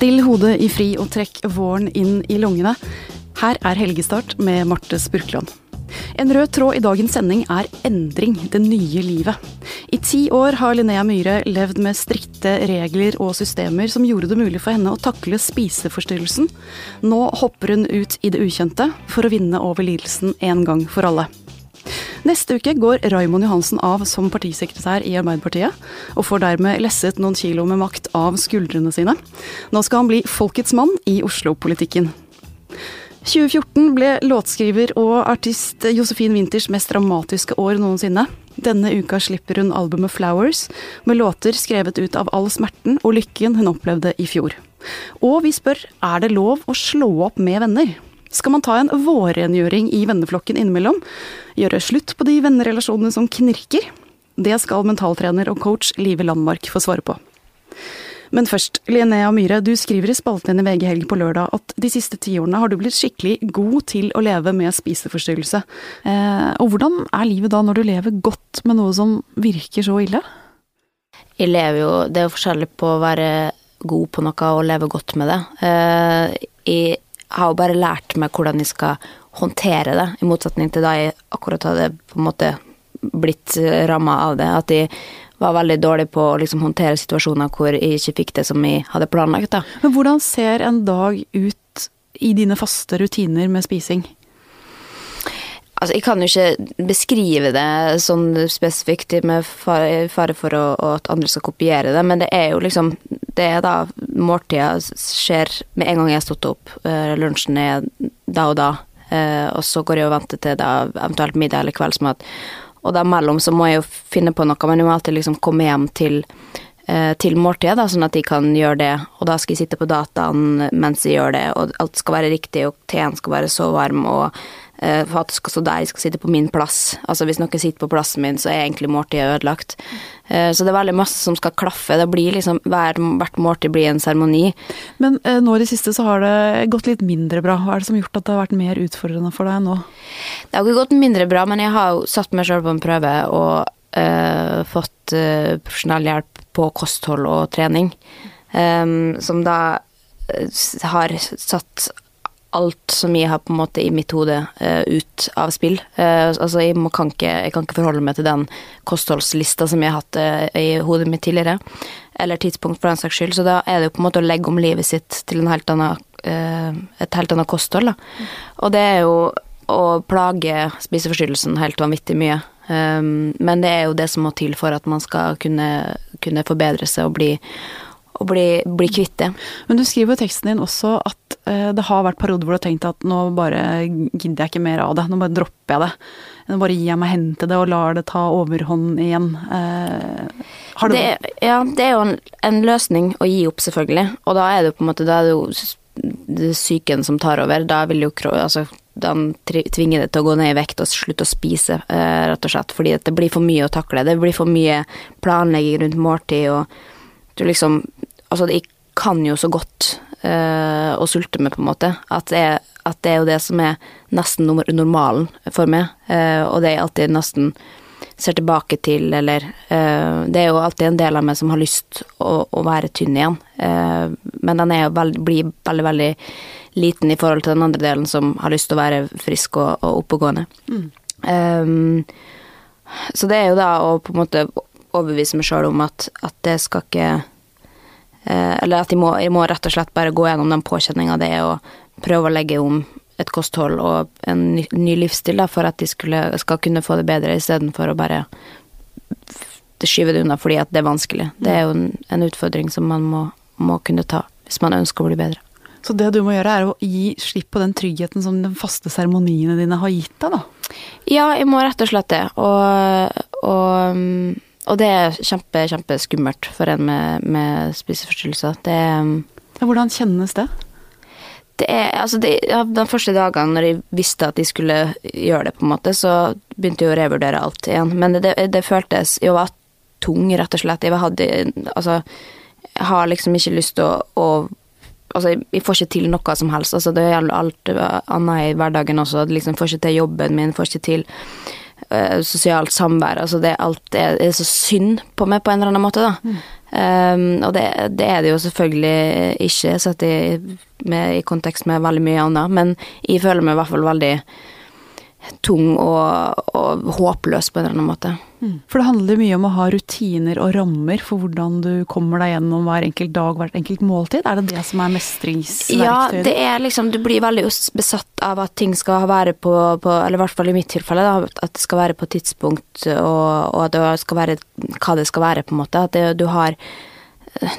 Still hodet i fri og trekk våren inn i lungene. Her er helgestart med Marte Spurkland. En rød tråd i dagens sending er endring, det nye livet. I ti år har Linnea Myhre levd med strikte regler og systemer som gjorde det mulig for henne å takle spiseforstyrrelsen. Nå hopper hun ut i det ukjente for å vinne over lidelsen en gang for alle. Neste uke går Raimond Johansen av som partisekretær i Arbeiderpartiet, og får dermed lesset noen kilo med makt av skuldrene sine. Nå skal han bli folkets mann i Oslo-politikken. 2014 ble låtskriver og artist Josefin Winters mest dramatiske år noensinne. Denne uka slipper hun albumet Flowers, med låter skrevet ut av all smerten og lykken hun opplevde i fjor. Og vi spør er det lov å slå opp med venner? Skal man ta en vårrengjøring i venneflokken innimellom? Gjøre slutt på de vennerelasjonene som knirker? Det skal mentaltrener og coach Live Landmark få svare på. Men først, Linnea Myhre, du skriver i spalten i VG Helg på lørdag at de siste tiårene har du blitt skikkelig god til å leve med spiseforstyrrelse. Eh, og hvordan er livet da når du lever godt med noe som virker så ille? Jeg lever jo Det er jo forskjellig på å være god på noe og leve godt med det. Eh, jeg har jo bare lært meg hvordan jeg skal håndtere det, i motsetning til da jeg akkurat hadde på en måte blitt ramma av det. At jeg var veldig dårlig på å liksom håndtere situasjoner hvor jeg ikke fikk det som jeg hadde planlagt. Da. Men hvordan ser en dag ut i dine faste rutiner med spising? Altså, jeg kan jo ikke beskrive det sånn spesifikt med fare for å, at andre skal kopiere det, men det er jo liksom Det er da måltida skjer med en gang jeg har stått opp. Eh, lunsjen er da og da. Eh, og så går jeg og venter til da eventuelt middag eller kveldsmat. Og da mellom så må jeg jo finne på noe, men jeg må alltid liksom komme hjem til, eh, til måltidet, da, sånn at de kan gjøre det. Og da skal jeg sitte på dataen mens jeg gjør det, og alt skal være riktig, og teen skal være så varm, og for at skal jeg skal sitte på min plass. Altså Hvis noen sitter på plassen min, så er egentlig måltidet ødelagt. Eh, så det er veldig masse som skal klaffe. Det blir liksom, Hvert måltid blir en seremoni. Men eh, nå i det siste så har det gått litt mindre bra. Hva er det som har gjort at det har vært mer utfordrende for deg nå? Det har ikke gått mindre bra, men jeg har jo satt meg sjøl på en prøve og uh, fått uh, profesjonell hjelp på kosthold og trening. Um, som da har satt alt som jeg har på en måte i mitt hode uh, ut av spill. Uh, altså jeg, må, kan ikke, jeg, kan ikke, forholde meg til den kostholdslista som jeg har hatt uh, i hodet mitt tidligere. Eller tidspunkt, for den saks skyld. Så da er det jo på en måte å legge om livet sitt til helt annen, et helt annet kosthold. Da. Og det er jo å plage spiseforstyrrelsen helt vanvittig mye. Um, men det er jo det som må til for at man skal kunne, kunne forbedre seg og bli å bli, bli, kvitt det. Men du skriver i teksten din også at uh, det har vært perioder hvor du har tenkt at nå bare gidder jeg ikke mer av det, nå bare dropper jeg det. Nå bare gir jeg meg hen til det og lar det ta overhånd igjen. Uh, har du det, Ja, det er jo en, en, løsning å gi opp, selvfølgelig. Og da er det jo på en måte da er det jo psyken som tar over. Da vil jo altså, den tvinger det til å gå ned i vekt og slutte å spise, uh, rett og slett. Fordi det blir for mye å takle. Det blir for mye planlegging rundt måltid og du liksom Altså, jeg kan jo så godt uh, å sulte med, på en måte, at det, er, at det, er, jo det som er nesten normalen for meg, uh, og det er alltid nesten ser tilbake til, eller uh, Det er jo alltid en del av meg som har lyst å, å være tynn igjen, men den er jo veld, blir veldig, veldig liten i forhold til den andre delen som har lyst til å være frisk og, og oppegående. Mm. Um, så det er jo da å på en måte overbevise meg sjøl om at, at det skal ikke eller at jeg må, de må, rett og slett bare gå gjennom den påkjenninga det er å prøve å legge om et kosthold og en ny, ny livsstil da, for at de skulle, skal kunne få det bedre, istedenfor å bare skyve det unna fordi at det er vanskelig. Det er jo en, en utfordring som man må, må, kunne ta hvis man ønsker å bli bedre. Så det du må gjøre, er å gi slipp på den tryggheten som de faste seremoniene dine har gitt deg, da? Ja, jeg må rett og slett det. Og, og mm, og det er kjempe, kjempeskummelt for en med, med spiseforstyrrelser. Det Hvordan kjennes det? Det er, altså det, ja, de første dagene når jeg visste at de skulle gjøre det, på en måte, så begynte jeg å revurdere alt igjen. Men det, det, det føltes Jeg var tung, rett og slett. Jeg hadde Altså, jeg har liksom ikke lyst til å, å Altså, jeg får ikke til noe som helst. Altså, det gjelder alt annet i hverdagen også. Liksom, får ikke til jobben min, får ikke til eh, sosialt samvær. Altså det alt er, er, så synd på meg på en eller annen måte, da. Mm. Um, og det, det, er det jo selvfølgelig ikke, satt i, med, i kontekst med veldig mye annet, men jeg føler meg i hvert fall veldig tung og, og håpløs på en eller annen måte. Mm. For det handler mye om å ha rutiner og rammer for hvordan du kommer deg gjennom hver enkelt dag, hvert enkelt måltid. Er det det som er mestringsverktøyet? Ja, det er liksom Du blir veldig besatt av at ting skal være på, på Eller i hvert fall i mitt tilfelle, da, at det skal være på tidspunkt, og, og at det skal være hva det skal være, på en måte. At det, du har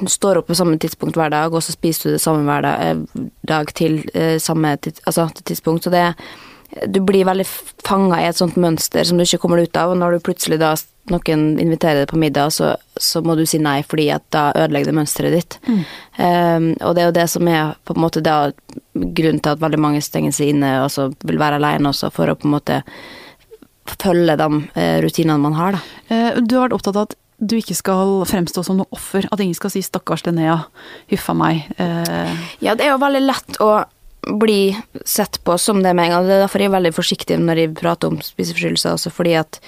du står opp på samme tidspunkt hver dag, og så spiser du det samme hver dag, eh, til eh, samme tids, altså, tidspunkt. Så det er du blir veldig fanga i et sånt mønster som du ikke kommer ut av, og når du plutselig da noen inviterer deg på middag, så, så må du si nei fordi at da ødelegger det mønsteret ditt. Mm. Um, og det er jo det som er på en måte da grunnen til at veldig mange stenger seg inne og så vil være alene også, for å på en måte følge de uh, rutinene man har, da. Uh, du har vært opptatt av at du ikke skal fremstå som noe offer, at ingen skal si 'stakkars Linnea, huffa meg'. Uh... Ja, det er jo veldig lett å bli sett på som det med en gang. Det er derfor jeg er veldig forsiktig når jeg prater om spiseforstyrrelser, også fordi at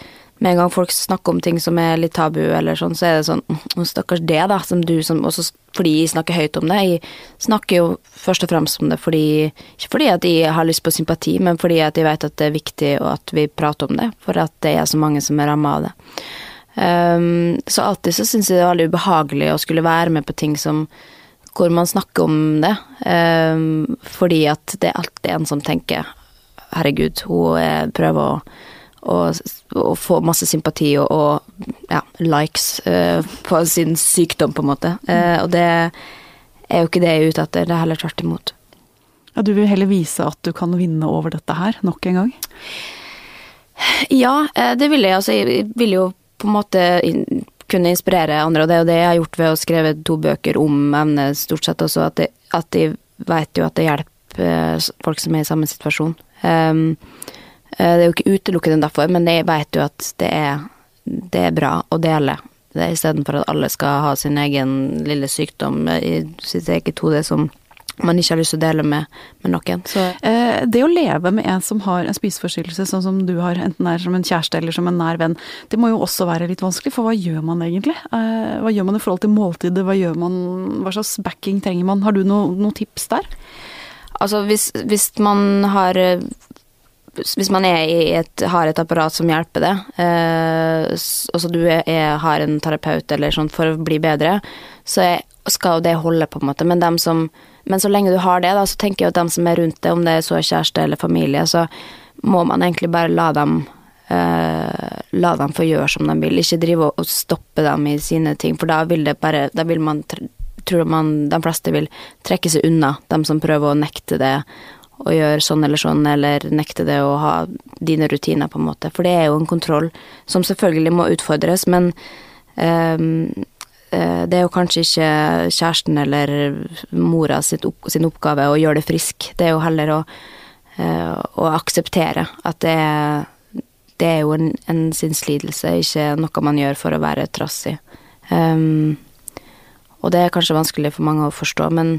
med en gang folk snakker om ting som er litt tabu, eller sånn, så er det sånn Stakkars det, da, som du som også Fordi jeg snakker høyt om det. Jeg snakker jo først og fremst om det fordi Ikke fordi at jeg har lyst på sympati, men fordi at jeg vet at det er viktig og at vi prater om det, for at det er så mange som er ramma av det. Um, så alltid så syns jeg det er veldig ubehagelig å skulle være med på ting som hvor man snakker om det. Um, fordi at det er alltid en som tenker herregud, hun prøver å, å, å få masse sympati og, og ja, likes uh, på sin sykdom, på en måte. Uh, og det er jo ikke det jeg er ute etter, det er heller tvert imot. Ja, du vil heller vise at du kan vinne over dette her, nok en gang? Ja, eh, det vil jeg. Altså, jeg vil jo på en måte kunne inspirere andre, og det er jo det jeg har gjort ved å skrive to bøker om emnet, stort sett også, at, de, at de vet jo at det hjelper eh, folk som er i samme situasjon. Um, det er jo ikke utelukkende derfor, men jeg vet jo at det er, det er bra å dele. Istedenfor at alle skal ha sin egen lille sykdom i sitt eget hode som man ikke har lyst til å dele med, med noen. Så. det å leve med en som har en spiseforstyrrelse, sånn som du har, enten er som en kjæreste eller som en nær venn, det må jo også være litt vanskelig, for hva gjør man egentlig? Eh, hva gjør man i forhold til måltidet, hva gjør man, hva slags backing trenger man? Har du noen noe tips der? Altså hvis, hvis man har hvis man et, har et apparat som hjelper det, eh, altså du er, har en terapeut eller sånn for å bli bedre, så er, skal det holde, på en måte. Men dem som men så lenge du har det, da, så tenker jeg at de som er rundt deg, om det er så kjæreste eller familie, så må man egentlig bare la dem uh, La dem få gjøre som de vil, ikke drive og stoppe dem i sine ting, for da vil det bare Da vil man Tror man de fleste vil trekke seg unna, de som prøver å nekte det å gjøre sånn eller sånn, eller nekte det å ha dine rutiner, på en måte. For det er jo en kontroll som selvfølgelig må utfordres, men Eh, det er jo kanskje ikke kjæresten eller mora opp, sin oppgave å gjøre det frisk. Det er jo heller å, eh, å akseptere at det er, det er jo en, en sinnslidelse, ikke noe man gjør for å være trassig. Um, og det er kanskje vanskelig for mange å forstå, men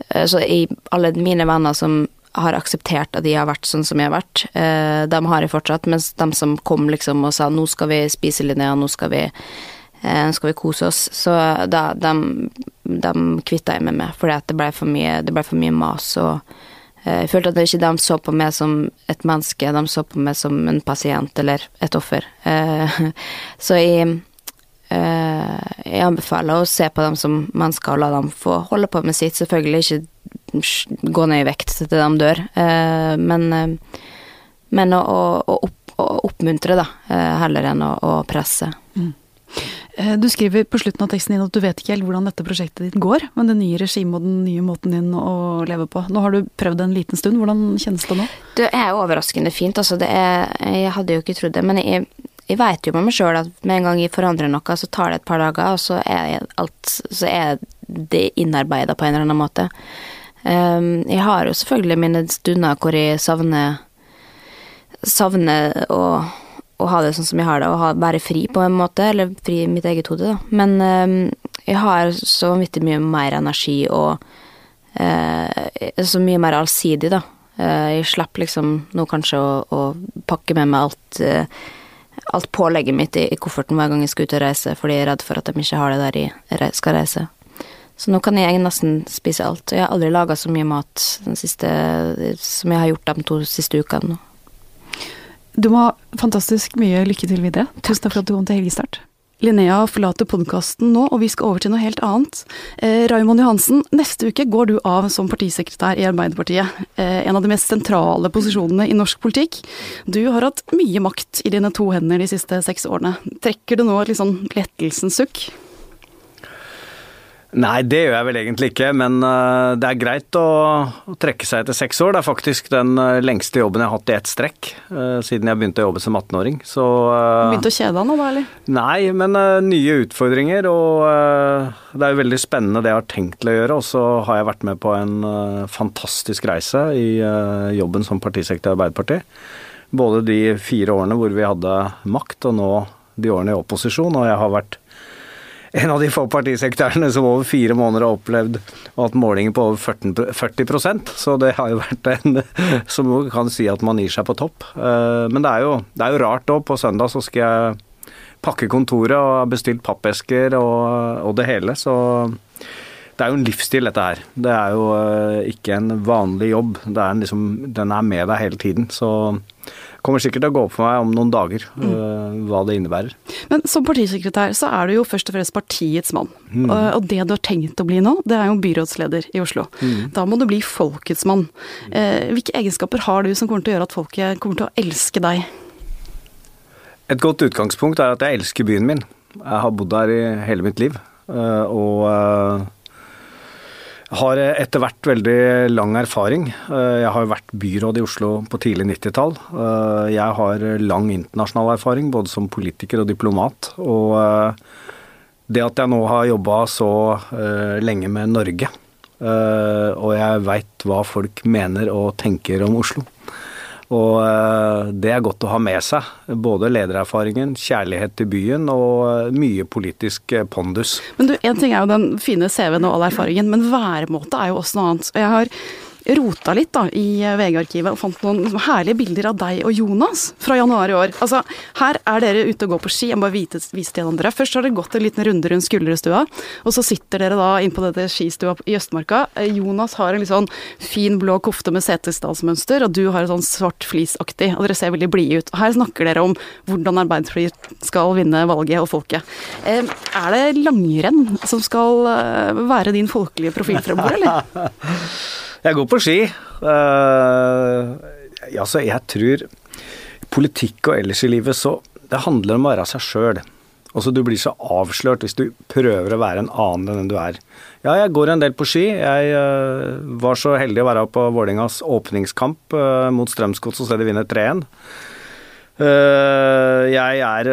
så i alle mine venner som har akseptert at de har vært sånn som jeg har vært, de har jeg fortsatt, mens de som kom liksom og sa nå skal vi spise Linnea, nå skal vi eh, skal vi kose oss. Så da de, de kvitta jeg meg med, fordi det ble for mye, ble for mye mas. og eh, jeg følte at de ikke så på meg som et menneske, de så på meg som en pasient eller et offer. Eh, så jeg, jeg anbefaler å se på dem som mennesker og la dem få holde på med sitt. Selvfølgelig ikke gå ned i vekt til de dør, men, men å, å, opp, å, oppmuntre, da, heller enn å, å presse. Mm. Eh, du skriver på slutten av teksten din at du vet ikke helt hvordan dette prosjektet ditt går, men det nye regimet og den nye måten din å leve på. Nå har du prøvd det en liten stund, hvordan kjennes det nå? Det er overraskende fint, altså. Er, jeg hadde jo ikke trodd det, men jeg, jeg vet jo med meg sjøl at med en gang jeg forandrer noe, så tar det et par dager, og så er, alt, så er det innarbeida på en eller annen måte. Um, jeg har jo selvfølgelig mine stunder hvor jeg savner savner å å ha det sånn som jeg har det, og ha, være fri på en måte, eller fri i mitt eget hode, da. Men øh, jeg har så vanvittig mye mer energi og øh, så mye mer allsidig, da. Uh, jeg slapp liksom nå kanskje å, å, pakke med meg alt øh, alt pålegget mitt i, i kofferten hver gang jeg skal ut og reise, fordi jeg er redd for at de ikke har det der jeg skal reise. Så nå kan jeg nesten spise alt. Jeg har aldri laga så mye mat siste, som jeg har gjort de to siste ukene nå. Du må ha fantastisk mye lykke til videre. Tusen takk for at du kom til Helgestart. Linnea forlater podkasten nå, og vi skal over til noe helt annet. Eh, Raymond Johansen, neste uke går du av som partisekretær i Arbeiderpartiet. Eh, en av de mest sentrale posisjonene i norsk politikk. Du har hatt mye makt i dine to hender de siste seks årene. Trekker du nå et litt sånn lettelsens sukk? Nei, det gjør jeg vel egentlig ikke, men uh, det er greit å, trekke seg etter seks år. Det er faktisk den uh, lengste jobben jeg har hatt i ett strekk uh, siden jeg begynte å jobbe som 18-åring. Så Begynte å kjede deg nå, da, eller? Nei, men nye utfordringer, og det er jo veldig spennende det jeg har tenkt til å gjøre. Og så har jeg vært med på en fantastisk reise i jobben som partisekretær i Arbeiderpartiet. Både de fire årene hvor vi hadde makt, og nå de årene i opposisjon. Og jeg har vært en av de få partisekretærene som over fire måneder har opplevd og hatt målinger på over 40, 40 så det har jo vært en som kan si at man gir seg på topp. Eh, men det er jo, det er jo rart òg. På søndag så skal jeg pakke kontoret og har bestilt pappesker og, og det hele, så det er jo en livsstil, dette her. Det er jo eh, ikke en vanlig jobb. Er liksom, den er med deg hele tiden. Så kommer sikkert til å gå opp for meg om noen dager mm. uh, hva det innebærer. Men som partisekretær så er du jo først og fremst partiets mann. Mm. Og, det du har tenkt å bli nå, det er jo byrådsleder i Oslo. Mm. Da må du bli folkets mann. Uh, hvilke egenskaper har du som kommer til å gjøre at folket kommer til å elske deg? Et godt utgangspunkt er at jeg elsker byen min. Jeg har bodd der i hele mitt liv. Uh, og har etter hvert veldig lang erfaring. Eh, jeg har vært byråd i Oslo på tidlig 90-tall. Eh, jeg har lang internasjonal erfaring, både som politiker og diplomat. Og eh, det at jeg nå har jobba så lenge med Norge, og jeg veit hva folk mener og tenker om Oslo, og eh, det er godt å ha med seg. Både ledererfaringen, kjærlighet til byen og eh, mye politisk eh, pondus. Men du, En ting er jo den fine CV-en og all erfaringen, men væremåte er jo også noe annet. Jeg har rota litt da, i VG-arkivet og fant noen liksom, herlige bilder av deg og Jonas fra januar i år. Altså, Her er dere ute og går på ski. Jeg må bare vise, vise til dere. Først har dere gått en liten runde rundt Skulderstua, og så sitter dere da inn på dette skistua i Østmarka. Eh, Jonas har en litt sånn fin blå kofte med setesdalsmønster, og du har en sånn svart flisaktig, og dere ser veldig blide ut. Og Her snakker dere om hvordan Arbeiderpartiet skal vinne valget og folket. Eh, er det langrenn som skal eh, være din folkelige profil fremover, eller? Jeg går på ski. Uh, altså, jeg tror politikk og ellers i livet så Det handler om å være seg sjøl. Altså, du blir så avslørt hvis du prøver å være en annen enn du er. Ja, jeg går en del på ski. Jeg uh, var så heldig å være på Vålerengas åpningskamp uh, mot Strømsgods og se de vinne 3-1. Uh, jeg er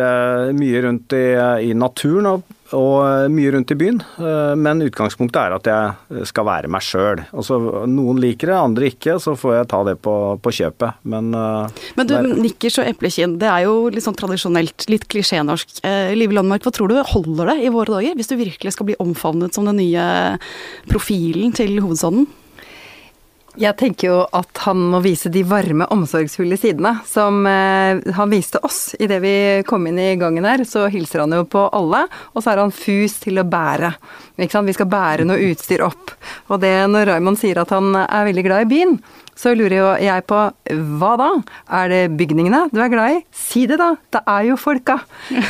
mye rundt i, i naturen og og eh, mye rundt i byen. Eh, men utgangspunktet er at jeg skal være meg sjøl. Noen liker det, andre ikke, så får jeg ta det på, på kjøpet. Men, eh, men du, der... nikkers og eplekinn, det er jo litt sånn tradisjonelt, litt klisjénorsk. Live Landmark, hva tror du holder det i våre dager, hvis du virkelig skal bli omfavnet som den nye profilen til hovedstaden? Jeg tenker jo at han må vise de varme, omsorgsfulle sidene som eh, han viste oss idet vi kom inn i gangen her. Så hilser han jo på alle, og så er han fus til å bære. Vi skal bære noe utstyr opp. Og det når Raymond sier at han er veldig glad i byen, så lurer jo jeg på hva da? Er det bygningene du er glad i? Si det, da! Det er jo folka!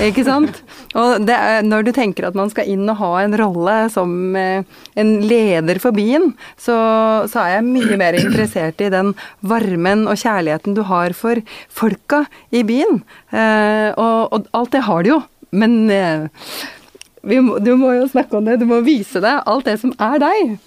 Ikke sant? Og er, når du tenker at man skal inn og ha en rolle som eh, en leder for byen, så, så, er jeg mye mer interessert i den varmen og kjærligheten du har for folka i byen. Eh, og, og alt det har du jo, men eh, må, du må jo snakke om det, du må vise det. Alt det som er deg.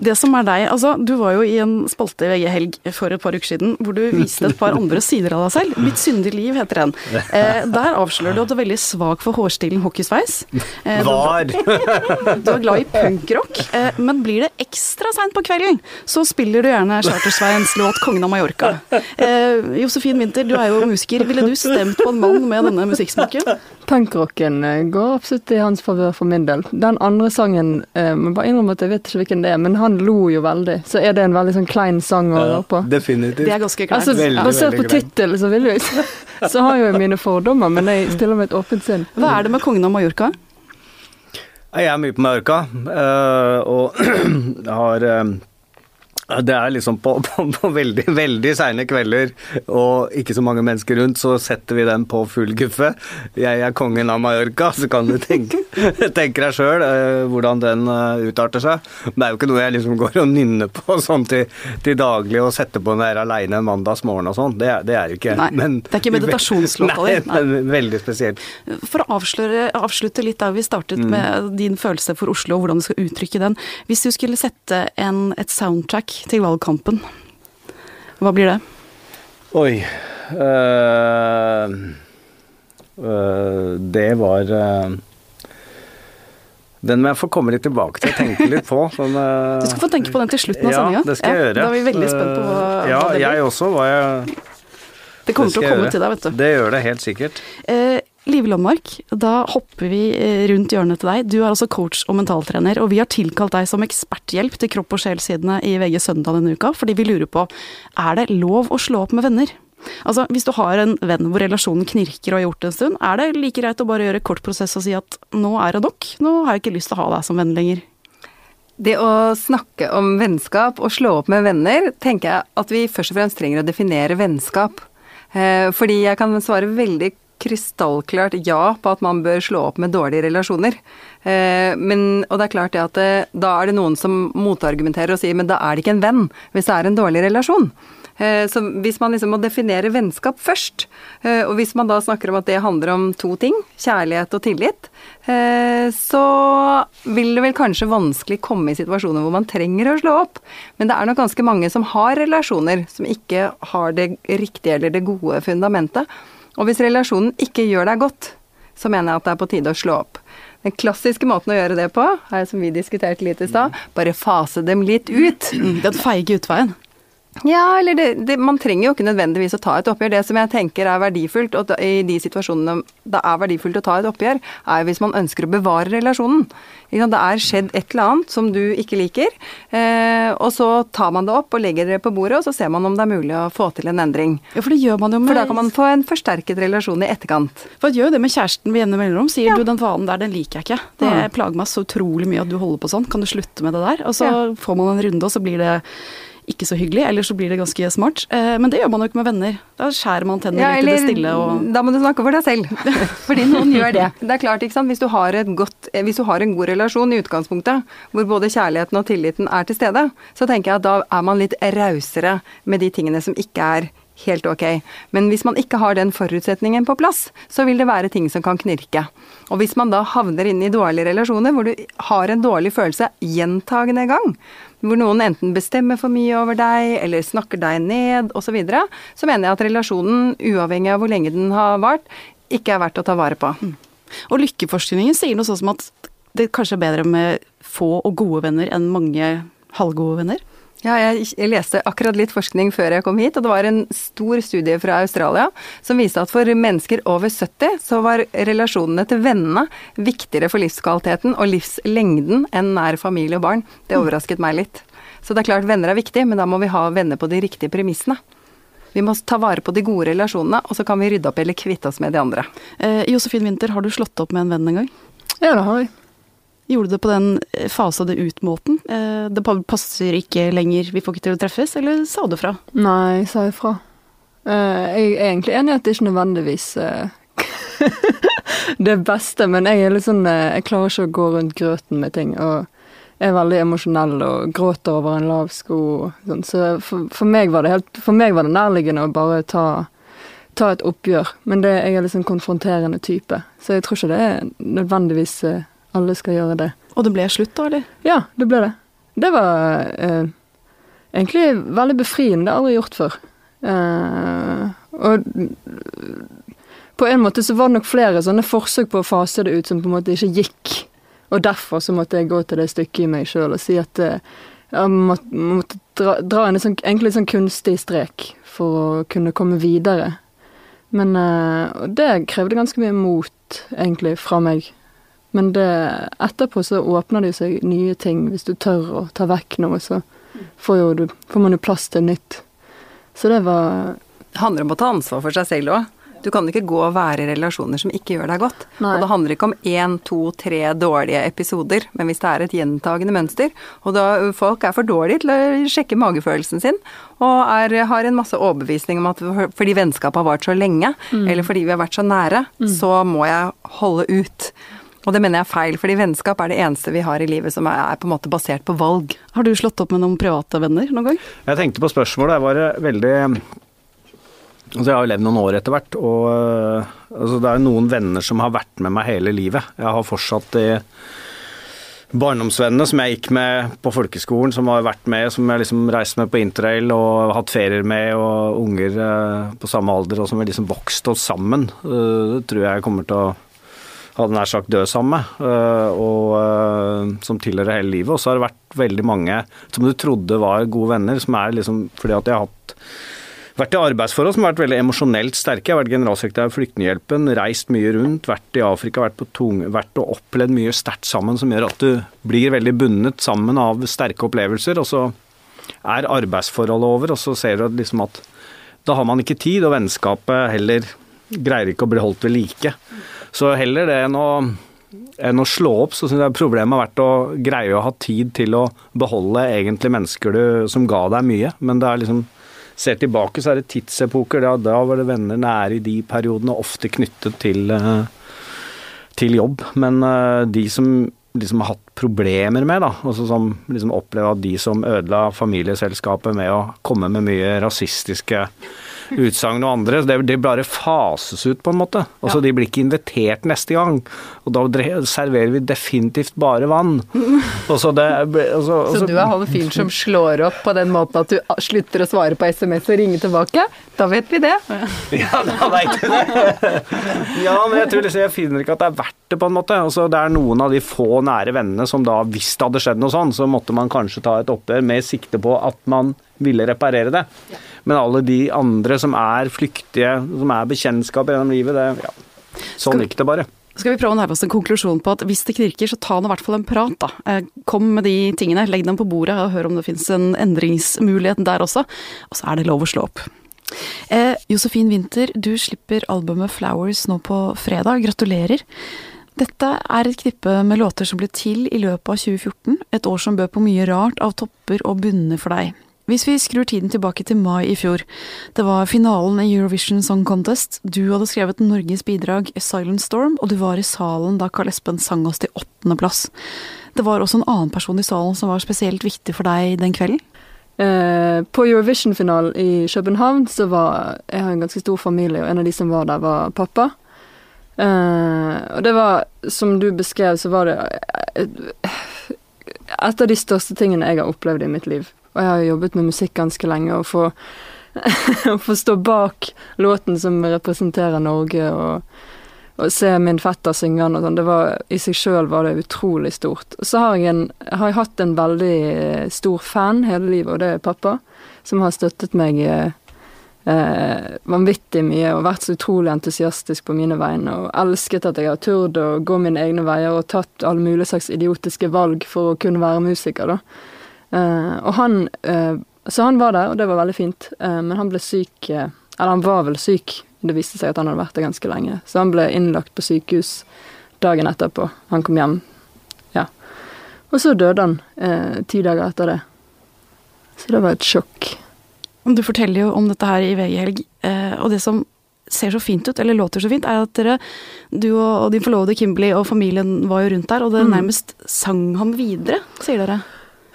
Det som er deg, altså du var jo i en spalte i VG Helg for et par uker siden hvor du viste et par andre sider av deg selv. 'Mitt syndige liv' heter den. Eh, der avslører du at du er veldig svak for hårstilen hockeysveis. Eh, Var! Du er glad i punkrock, eh, men blir det ekstra seint på kvelden, så spiller du gjerne Chartersveins låt 'Kongen av Mallorca'. Eh, Josefin Winther, du er jo musiker. Ville du stemt på en mann med denne musikksmaken? Punkrocken eh, går absolutt i hans favør for min del. Den andre sangen, eh, må bare innrømme at jeg vet ikke hvilken det er men han lo jo veldig. Så er det en veldig sånn klein sang å høre på? Definitivt. Det er ganske kleint. Altså, basert på tittelen så vil jo så har jeg jo mine fordommer, men jeg stiller med et åpent sinn. Hva er det med kongen av Mallorca? Jeg er mye på Mallorca, øh, og har øh, det er liksom på, på, på veldig, veldig seine kvelder og ikke så mange mennesker rundt, så setter vi den på full guffe. Jeg er kongen av Mallorca, så kan du tenke, tenke deg sjøl eh, hvordan den eh, utarter seg. Men det er jo ikke noe jeg liksom går og nynner på sånn til, til daglig og setter på når jeg er aleine en mandagsmorgen og sånn. Det, det, er jo ikke. Nei, men, det er ikke meditasjonslåta di? Nei, veldig spesielt. For å avsløre, avslutte litt der vi startet mm. med din følelse for Oslo og hvordan du skal uttrykke den. Hvis du skulle sette en, et soundtrack til valgkampen. Hva blir det? Oi øh, øh, Det var øh, den må jeg få komme litt tilbake til og tenke litt på. Sånn, du skal få tenke på den til slutten av sendinga. Ja, det skal jeg gjøre. Da er vi veldig spent på hva, ja, hva det blir. Jeg også var jeg Det kommer til å komme til deg, vet du. Det gjør det helt sikkert. Eh, Live Landmark, da hopper vi eh, rundt hjørnet til deg. Du er altså coach og mentaltrener, og vi har tilkalt deg som eksperthjelp til kropp og sjel-sidene i VG Søndag denne uka, fordi vi lurer på er det lov å slå opp med venner? Altså, Hvis du har en venn hvor relasjonen knirker og har gjort det en stund, er det like greit å bare gjøre kort prosess og si at nå er det nok, nå har jeg ikke lyst til å ha deg som venn lenger? Det å snakke om vennskap og slå opp med venner, tenker jeg at vi først og fremst trenger å definere vennskap. Eh, fordi jeg kan svare veldig krystallklart ja på at man bør slå opp med dårlige relasjoner. Eh, men, og det er klart det at det, eh, da er det noen som motargumenterer og sier men da er det ikke en venn hvis det er en dårlig relasjon. Eh, så hvis man liksom må definere vennskap først, og hvis man da snakker om at det handler om to ting, kjærlighet og tillit, så vil det vel kanskje vanskelig komme i situasjoner hvor man trenger å slå opp. Men det er nok ganske mange som har relasjoner som ikke har det riktige eller det gode fundamentet. Og hvis relasjonen ikke gjør deg godt, så mener jeg at det er på tide å slå opp. Den klassiske måten å gjøre det på, er som vi diskuterte litt i stad, bare fase dem litt ut. Den feige utveien. Ja, eller det, det, man trenger jo ikke nødvendigvis å ta et oppgjør. Det som jeg tenker er verdifullt, og i de situasjonene det er verdifullt å ta et oppgjør, er hvis man ønsker å bevare relasjonen. Det er skjedd et eller annet som du ikke liker, eh, og så tar man det opp og legger det på bordet, og så ser man om det er mulig å få til en endring. Ja, For det gjør man jo med... For da kan man få en forsterket relasjon i etterkant. For gjør jo det med kjæresten ved jevne mellomrom. Sier ja. du den vanen der, den liker jeg ikke. Det ja. plager meg så utrolig mye at du holder på sånn. Kan du slutte med det der? Og så ja. får man en runde, og så blir det ikke så hyggelig, eller så blir det ganske smart. Eh, men det gjør man jo ikke med venner. Da skjærer man tennene ja, litt i det stille og Da må du snakke for deg selv. Fordi noen gjør det. Det er klart, ikke sant. Hvis du, har godt, eh, hvis du har en god relasjon i utgangspunktet, hvor både kjærligheten og tilliten er til stede, så tenker jeg at da er man litt rausere med de tingene som ikke er helt ok. Men hvis man ikke har den forutsetningen på plass, så vil det være ting som kan knirke. Og hvis man da havner inn i dårlige relasjoner hvor du har en dårlig følelse gjentagende gang, hvor noen enten bestemmer for mye over deg, eller snakker deg ned, osv., så, videre, så mener jeg at relasjonen, uavhengig av hvor lenge den har vart, ikke er verdt å ta vare på. Mm. Og lykkeforskningen sier noe sånn som at det kanskje er bedre med få og gode venner enn mange halvgode venner? Ja, jeg leste akkurat litt forskning før jeg kom hit, og det var en stor studie fra Australia som viste at for mennesker over 70 så var relasjonene til vennene viktigere for livskvaliteten og livslengden enn nær familie og barn. Det overrasket meg litt. Så det er klart venner er viktig, men da må vi ha venner på de riktige premissene. Vi må ta vare på de gode relasjonene, og så kan vi rydde opp eller kvitte oss med de andre. Eh, Josefin Winther, har du slått opp med en venn en gang? Ja, det har jeg. Gjorde du det på den eh, fasa det ut-måten? Eh, det passer ikke lenger, vi får ikke til å treffes, eller sa du fra? Nei, jeg sa ifra. fra. jeg er egentlig enig i at det ikke nødvendigvis det beste, men jeg er litt sånn Jeg klarer ikke å gå rundt grøten med ting. og er veldig emosjonell og gråter over en lav sko. Sånn. Så for, for, meg var det helt, for meg var det nærliggende å bare ta, ta et oppgjør. Men det, jeg er sånn konfronterende type, så jeg tror ikke det er nødvendigvis alle skal gjøre det. Og det ble slutt, da, eller? Ja, det ble det. Det var eh, egentlig veldig befriende. Det har jeg aldri gjort før. Eh, og på en måte så var det nok flere sånne forsøk på å fase det ut som på en måte ikke gikk. Og derfor så måtte jeg gå til det stykket i meg sjøl og si at eh, jeg måtte, måtte dra, dra, en sånn, egentlig sånn kunstig strek for å kunne komme videre. Men uh, det krevde ganske mye mot, egentlig, fra meg. Men det, etterpå så åpner det seg nye ting. Hvis du tør å ta vekk noe, så får, jo du, får man jo plass til nytt. Så det var Det handler om å ta ansvar for seg selv òg. Du kan ikke gå og være i relasjoner som ikke gjør deg godt. Nei. Og det handler ikke om én, to, tre dårlige episoder, men hvis det er et gjentagende mønster, og da folk er for dårlige til å sjekke magefølelsen sin, og er, har en masse overbevisning om at fordi vennskapet har vart så lenge, eller fordi vi har vært så nære, så må jeg holde ut. Og det mener jeg er feil, fordi vennskap er det eneste vi har i livet som er, på en måte basert på valg. Har du slått opp med noen private venner noen gang? Jeg tenkte på spørsmålet. Jeg var eh, veldig Altså Jeg har jo levd noen år etter hvert, og øh, altså det er jo noen venner som har vært med meg hele livet. Jeg har fortsatt de barndomsvennene som jeg gikk med på folkeskolen, som har vært med, som jeg liksom reiste med på interrail og hatt ferier med, og unger øh, på samme alder, og som vi liksom vokst oss sammen. Det tror jeg kommer til å hadde nær sagt død sammen med, øh, og øh, som tilhører hele livet. Og så har det vært veldig mange som du trodde var gode venner, som er liksom fordi at jeg har hatt vært i arbeidsforhold som har vært veldig emosjonelt sterke. Jeg har vært generalsekretær i Flyktninghjelpen, reist mye rundt, vært i Afrika, vært, på tung, vært og opplevd mye sterkt sammen som gjør at du blir veldig bundet sammen av sterke opplevelser. Og så er arbeidsforholdet over, og så ser du liksom at da har man ikke tid, og vennskapet heller greier ikke å bli holdt ved like. Så heller det enn å, enn å slå opp, så syns jeg problemet har vært å greie å ha tid til å beholde egentlig mennesker du, som ga deg mye. Men det er liksom Ser tilbake, så er det tidsepoker. Da, da var det venner nære i de periodene, ofte knyttet til, eh, til jobb. Men eh, de som liksom har hatt problemer med, da, og som liksom opplever at de som ødela familieselskapet med å komme med mye rasistiske utsagn og andre, det, det bare fases ut på en måte. Altså De blir ikke invitert neste gang. Og da serverer vi definitivt bare vann. Og så det, altså, Så du er han fyren som slår opp på den måten at du slutter å svare på SMS og ringer tilbake? Da vet vi det. Ja, da veit du det. Ja, men jeg tror liksom, jeg finner ikke at det er verdt det, på en måte. Altså, det er noen av de få nære vennene som da, hvis det hadde skjedd noe sånn, så måtte man kanskje ta et oppgjør med sikte på at man ville reparere det. Men alle de andre som er flyktige, som er bekjentskaper gjennom livet, det ja. Sånn gikk det bare. Skal vi prøve å nærme oss en konklusjon på at hvis det knirker, så ta nå i hvert fall en prat, da. Eh, Kom med de tingene, legg dem på bordet og hør om det fins en endringsmulighet der også. Og så er det lov å slå opp. Eh, Josefin Winther, du slipper albumet Flowers nå på fredag. Gratulerer. Dette er et knippe med låter som ble til i løpet av 2014, et år som bød på mye rart av topper og bunner for deg. Hvis vi skrur tiden tilbake til mai i fjor, det var finalen i Eurovision Song Contest, du hadde skrevet Norges bidrag Silent Storm, og du var i salen da Karl Espen sang oss til åttendeplass. Det var også en annen person i salen som var spesielt viktig for deg den kvelden? Eh, på Eurovision-finalen i København så var Jeg har en ganske stor familie, og en av de som var der, var pappa. Eh, og det var, som du beskrev, så var det eh, et av de største tingene jeg har opplevd i mitt liv. Og jeg har jobbet med musikk ganske lenge, og få, få stå bak låten som representerer Norge, og, og se min fetter synge den og sånn, i seg sjøl var det utrolig stort. Og så har jeg, en, har jeg hatt en veldig eh, stor fan hele livet, og det er pappa, som har støttet meg eh, eh, vanvittig mye og vært så utrolig entusiastisk på mine vegne og elsket at jeg har turt å gå mine egne veier og tatt alle mulige slags idiotiske valg for å kunne være musiker, da. Eh, og han eh, Så han var der, og det var veldig fint, eh, men han ble syk Eller han var vel syk, det viste seg at han hadde vært der ganske lenge, så han ble innlagt på sykehus dagen etterpå. Han kom hjem. Ja. Og så døde han eh, ti dager etter det. Så det var et sjokk. Du forteller jo om dette her i VG Helg, eh, og det som ser så fint ut, eller låter så fint, er at dere, du og din forlovede Kimberley og familien var jo rundt der, og dere Mm. nærmest sang ham videre, sier dere.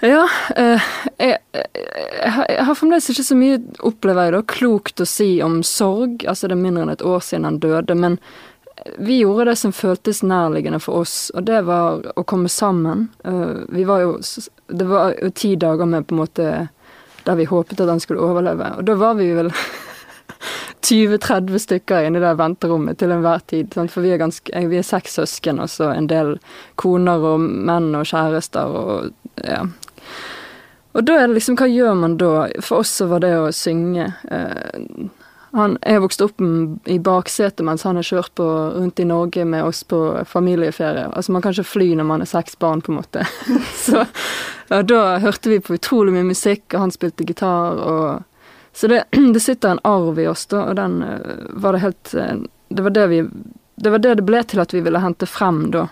Ja, eh, jeg, jeg, jeg, har- fremdeles ikke så mye, opplever jeg da, klokt å si om sorg. Altså det er mindre enn et år siden han døde, men vi gjorde det som føltes nærliggende for oss, og det var å komme sammen. Eh, vi var jo, det var jo ti dager med på en måte der vi håpet at han skulle overleve, og da var vi vel 20-30 stykker inne i det venterommet til enhver tid. Sant? For vi er, ganske, vi er seks søsken, og så en del koner og menn og kjærester og ja. Og da er det liksom, hva gjør man da? For oss så var det å synge. Eh, han, jeg vokste opp i baksetet mens han har kjørt på rundt i Norge med oss på familieferie. Altså man kan ikke fly når man er seks barn, på en måte. så ja, da hørte vi på utrolig mye musikk, og han spilte gitar, og Så det, det sitter en arv i oss, da, og den eh, var det helt eh, Det var det vi Det var det det ble til at vi ville hente frem, da.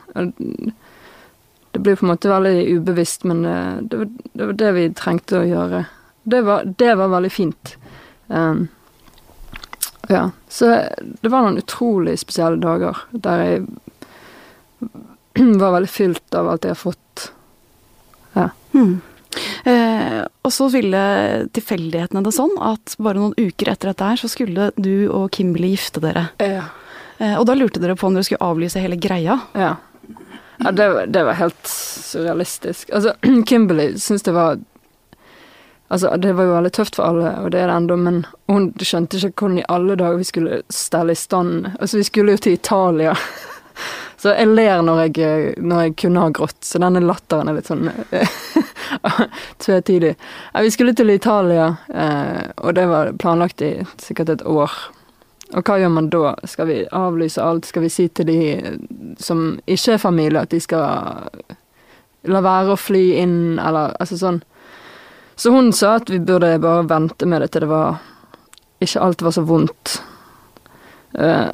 Det blir på en måte veldig ubevisst, men eh, det var det, var det vi trengte å gjøre. Det var, det var veldig fint. Um, ja. Så det var noen utrolig spesielle dager der jeg var veldig fylt av alt jeg har fått. Ja. Hmm. Eh, og så ville tilfeldighetene det sånn at bare noen uker etter dette her, så skulle du og Kimberley gifte dere. Ja. Eh, og da lurte dere på om dere skulle avlyse hele greia. Ja. Ja det, var- det var helt surrealistisk. Altså, Kimberley syntes det var Altså, det var jo veldig tøft for alle, og det er det ennå, men hun skjønte ikke hvordan i alle dager vi skulle stelle i stand Altså, vi skulle jo til Italia. Så jeg ler når jeg, når jeg kunne ha grått, så denne latteren er litt sånn tvetydig. Ja, vi skulle til Italia, eh, og det var planlagt i sikkert et år. Og hva gjør man da? Skal vi avlyse alt? Skal vi si til de som ikke er familie, at de skal la være å fly inn, eller altså sånn. Så hun sa at vi burde bare vente med det til det var Ikke alt var så vondt. Eh,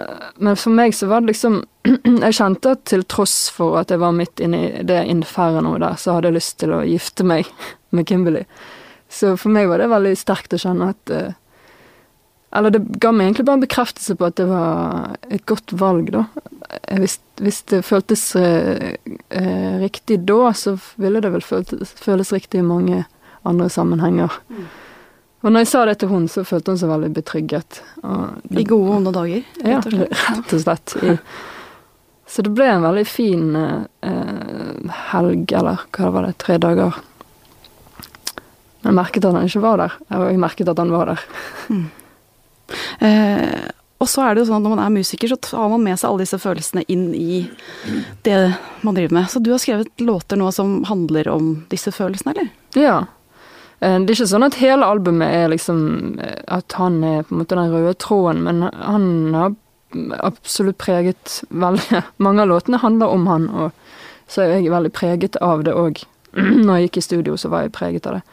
men for meg så var det liksom Jeg kjente at til tross for at jeg var midt inne i det infernoet der, så hadde jeg lyst til å gifte meg med Kimberley. Så for meg var det veldig sterkt å kjenne at eh, Eller det ga meg egentlig bare en bekreftelse på at det var et godt valg, da. Eh, Hvis, hvis det føltes eh, eh, riktig da, så ville det vel føltes, føles riktig i mange andre sammenhenger. Og når jeg sa det til hun, så følte hun seg veldig betrygget. Det- I gode og onde dager, ja, rett og slett. rett og slett. I, så det ble en veldig fin eh, helg, eller hva var det, tre dager. Men jeg merket at han ikke var der. Og jeg merket at han var der. Eh, og så er det jo sånn at når man er musiker, så tar man med seg alle disse følelsene inn i det man driver med. Så du har skrevet låter nå som handler om disse følelsene, eller? Ja. Eh, Det er ikke sånn at hele albumet er liksom eh, At han er på en måte den røde tråden, men han har absolutt preget veldig Mange av låtene handler om han, og så er jeg veldig preget av det òg. Når jeg gikk i studio, så var jeg preget av det.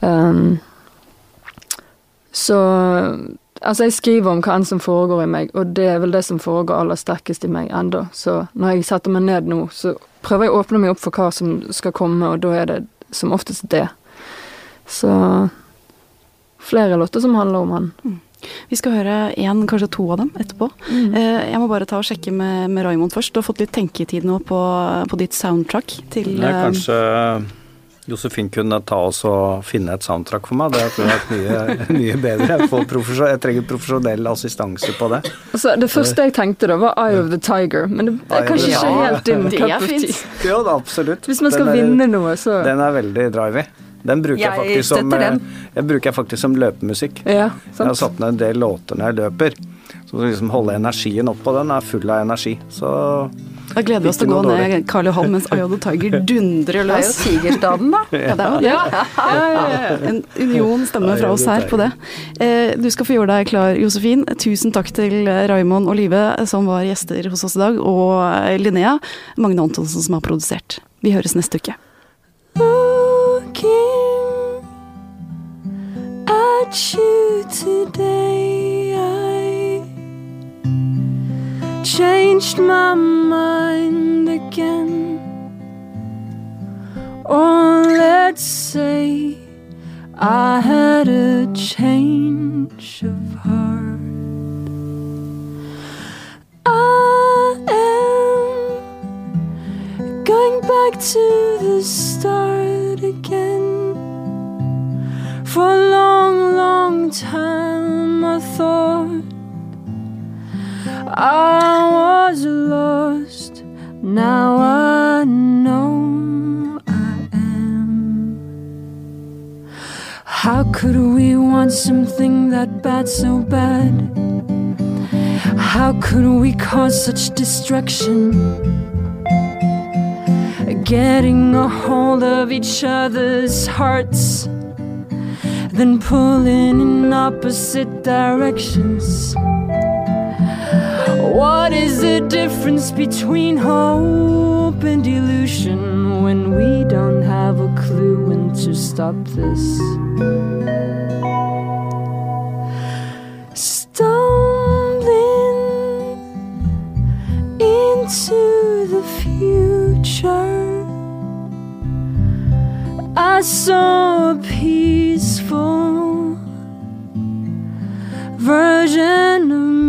Um, så Altså, jeg skriver om hva enn som foregår i meg, og det er vel det som foregår aller sterkest i meg enda. Så når jeg setter meg ned nå, så prøver jeg å åpne meg opp for hva som skal komme, og da er det som oftest det. Så flere låter som handler om han. Vi skal høre én, kanskje to av dem etterpå. Eh, jeg må bare ta og sjekke med, med Raymond først. Du har fått litt tenketid nå på, på ditt soundtrack til Nei, kanskje Josefin kunne ta oss og finne et soundtrack for meg. Det hadde vært mye, mye bedre. Jeg, får profesjon- jeg trenger profesjonell assistanse på det. Altså, det første jeg tenkte da, var Eye of the Tiger, men det er kanskje ikke helt din cup of tea. Jo da, absolutt. Hvis man skal er- vinne noe, så Den er veldig drivey. Den bruker jeg, Jeg faktisk som, den. eh, jeg bruker jeg faktisk som løpemusikk. Ja, Jeg har satt ned en del låter når jeg løper. Så liksom holde energien oppå den er full av energi. Så Da gleder vi oss til å gå ned Karl Johan mens Ayod og Tiger dundrer Det er jo løs. Tigerstaden, da. Ja, det er jo det. Ja, ja. En union stemme fra oss her på det. Eh, Du skal få gjøre deg klar, Josefin. Tusen takk til eh, Raymond og Live som var gjester hos oss i dag, og eh, Linnea Magne Antonsen som har produsert. Vi høres neste uke. Looking at you today, changed my mind again. Or let's say I had a change of heart. I am going back to the start again. For a long, long time, I thought I was lost. Now I know I am. How could we want something that bad so bad? How could we cause such destruction? Getting a hold of each other's hearts, then pulling in opposite directions. What is the difference between hope and delusion when we don't have a clue when to stop this? Stumbling into the future, I saw a peaceful version of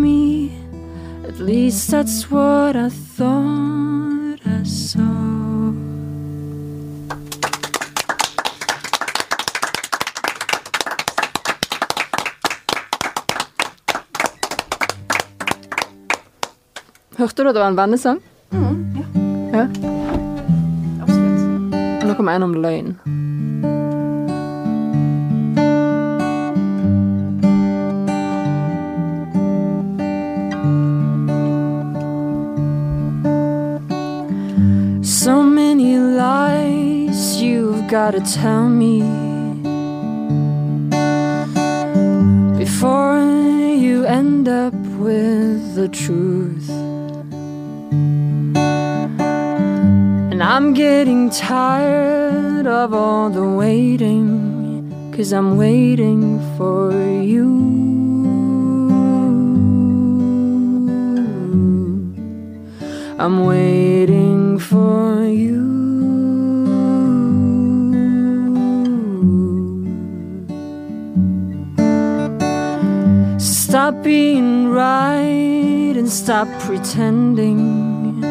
At least that's what I thought I saw. Hørte du at det var en vennesang? ja. Absolutt Nå kommer en om løgn. Many lies you've gotta tell me before you end up with the truth. And I'm getting tired of all the waiting, cause I'm waiting for you. I'm waiting for you. Stop being right and stop pretending.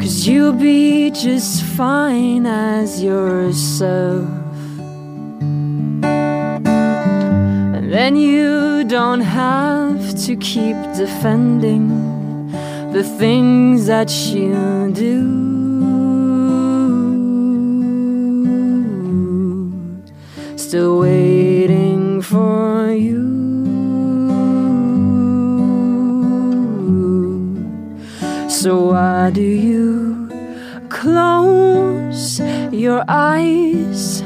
Cause you'll be just fine as yourself. Then you don't have to keep defending the things that you do. Still waiting for you. So why do you close your eyes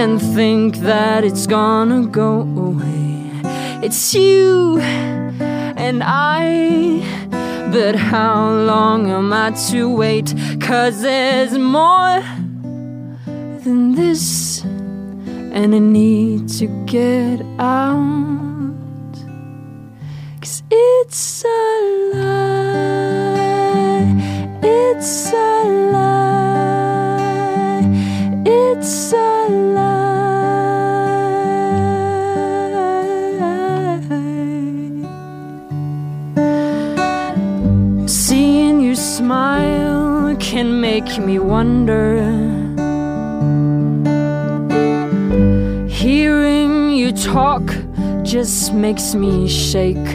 and think that it's gonna go? It's you and I. But how long am I to wait? Cause there's more than this, and I need to get out. Cause it's a lie, it's a lie, make me wonder. Hearing you talk just makes me shake.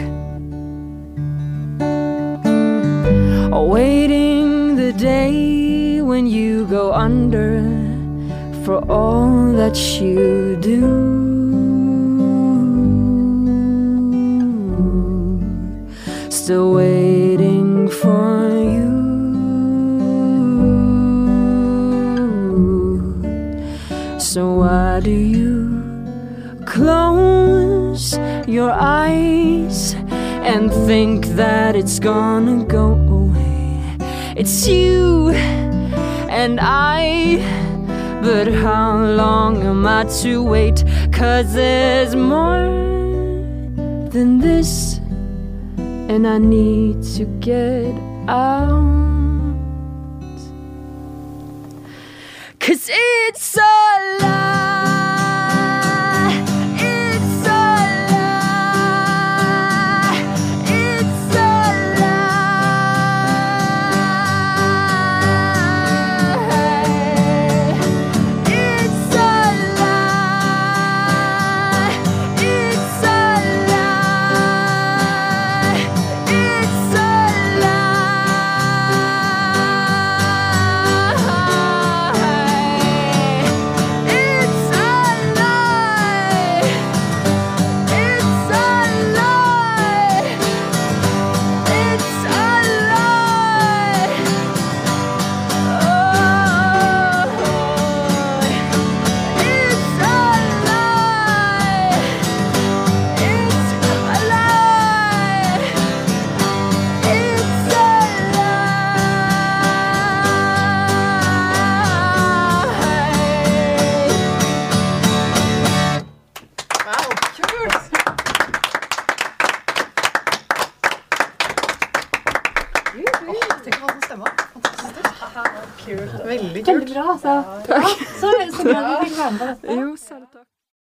Awaiting the day when you go under for all that you do. Still waiting for So do you close your eyes and think that it's gonna go away? It's you and I. But how long am I to wait? Cause there's more than this, and I need to get out. Cause it's a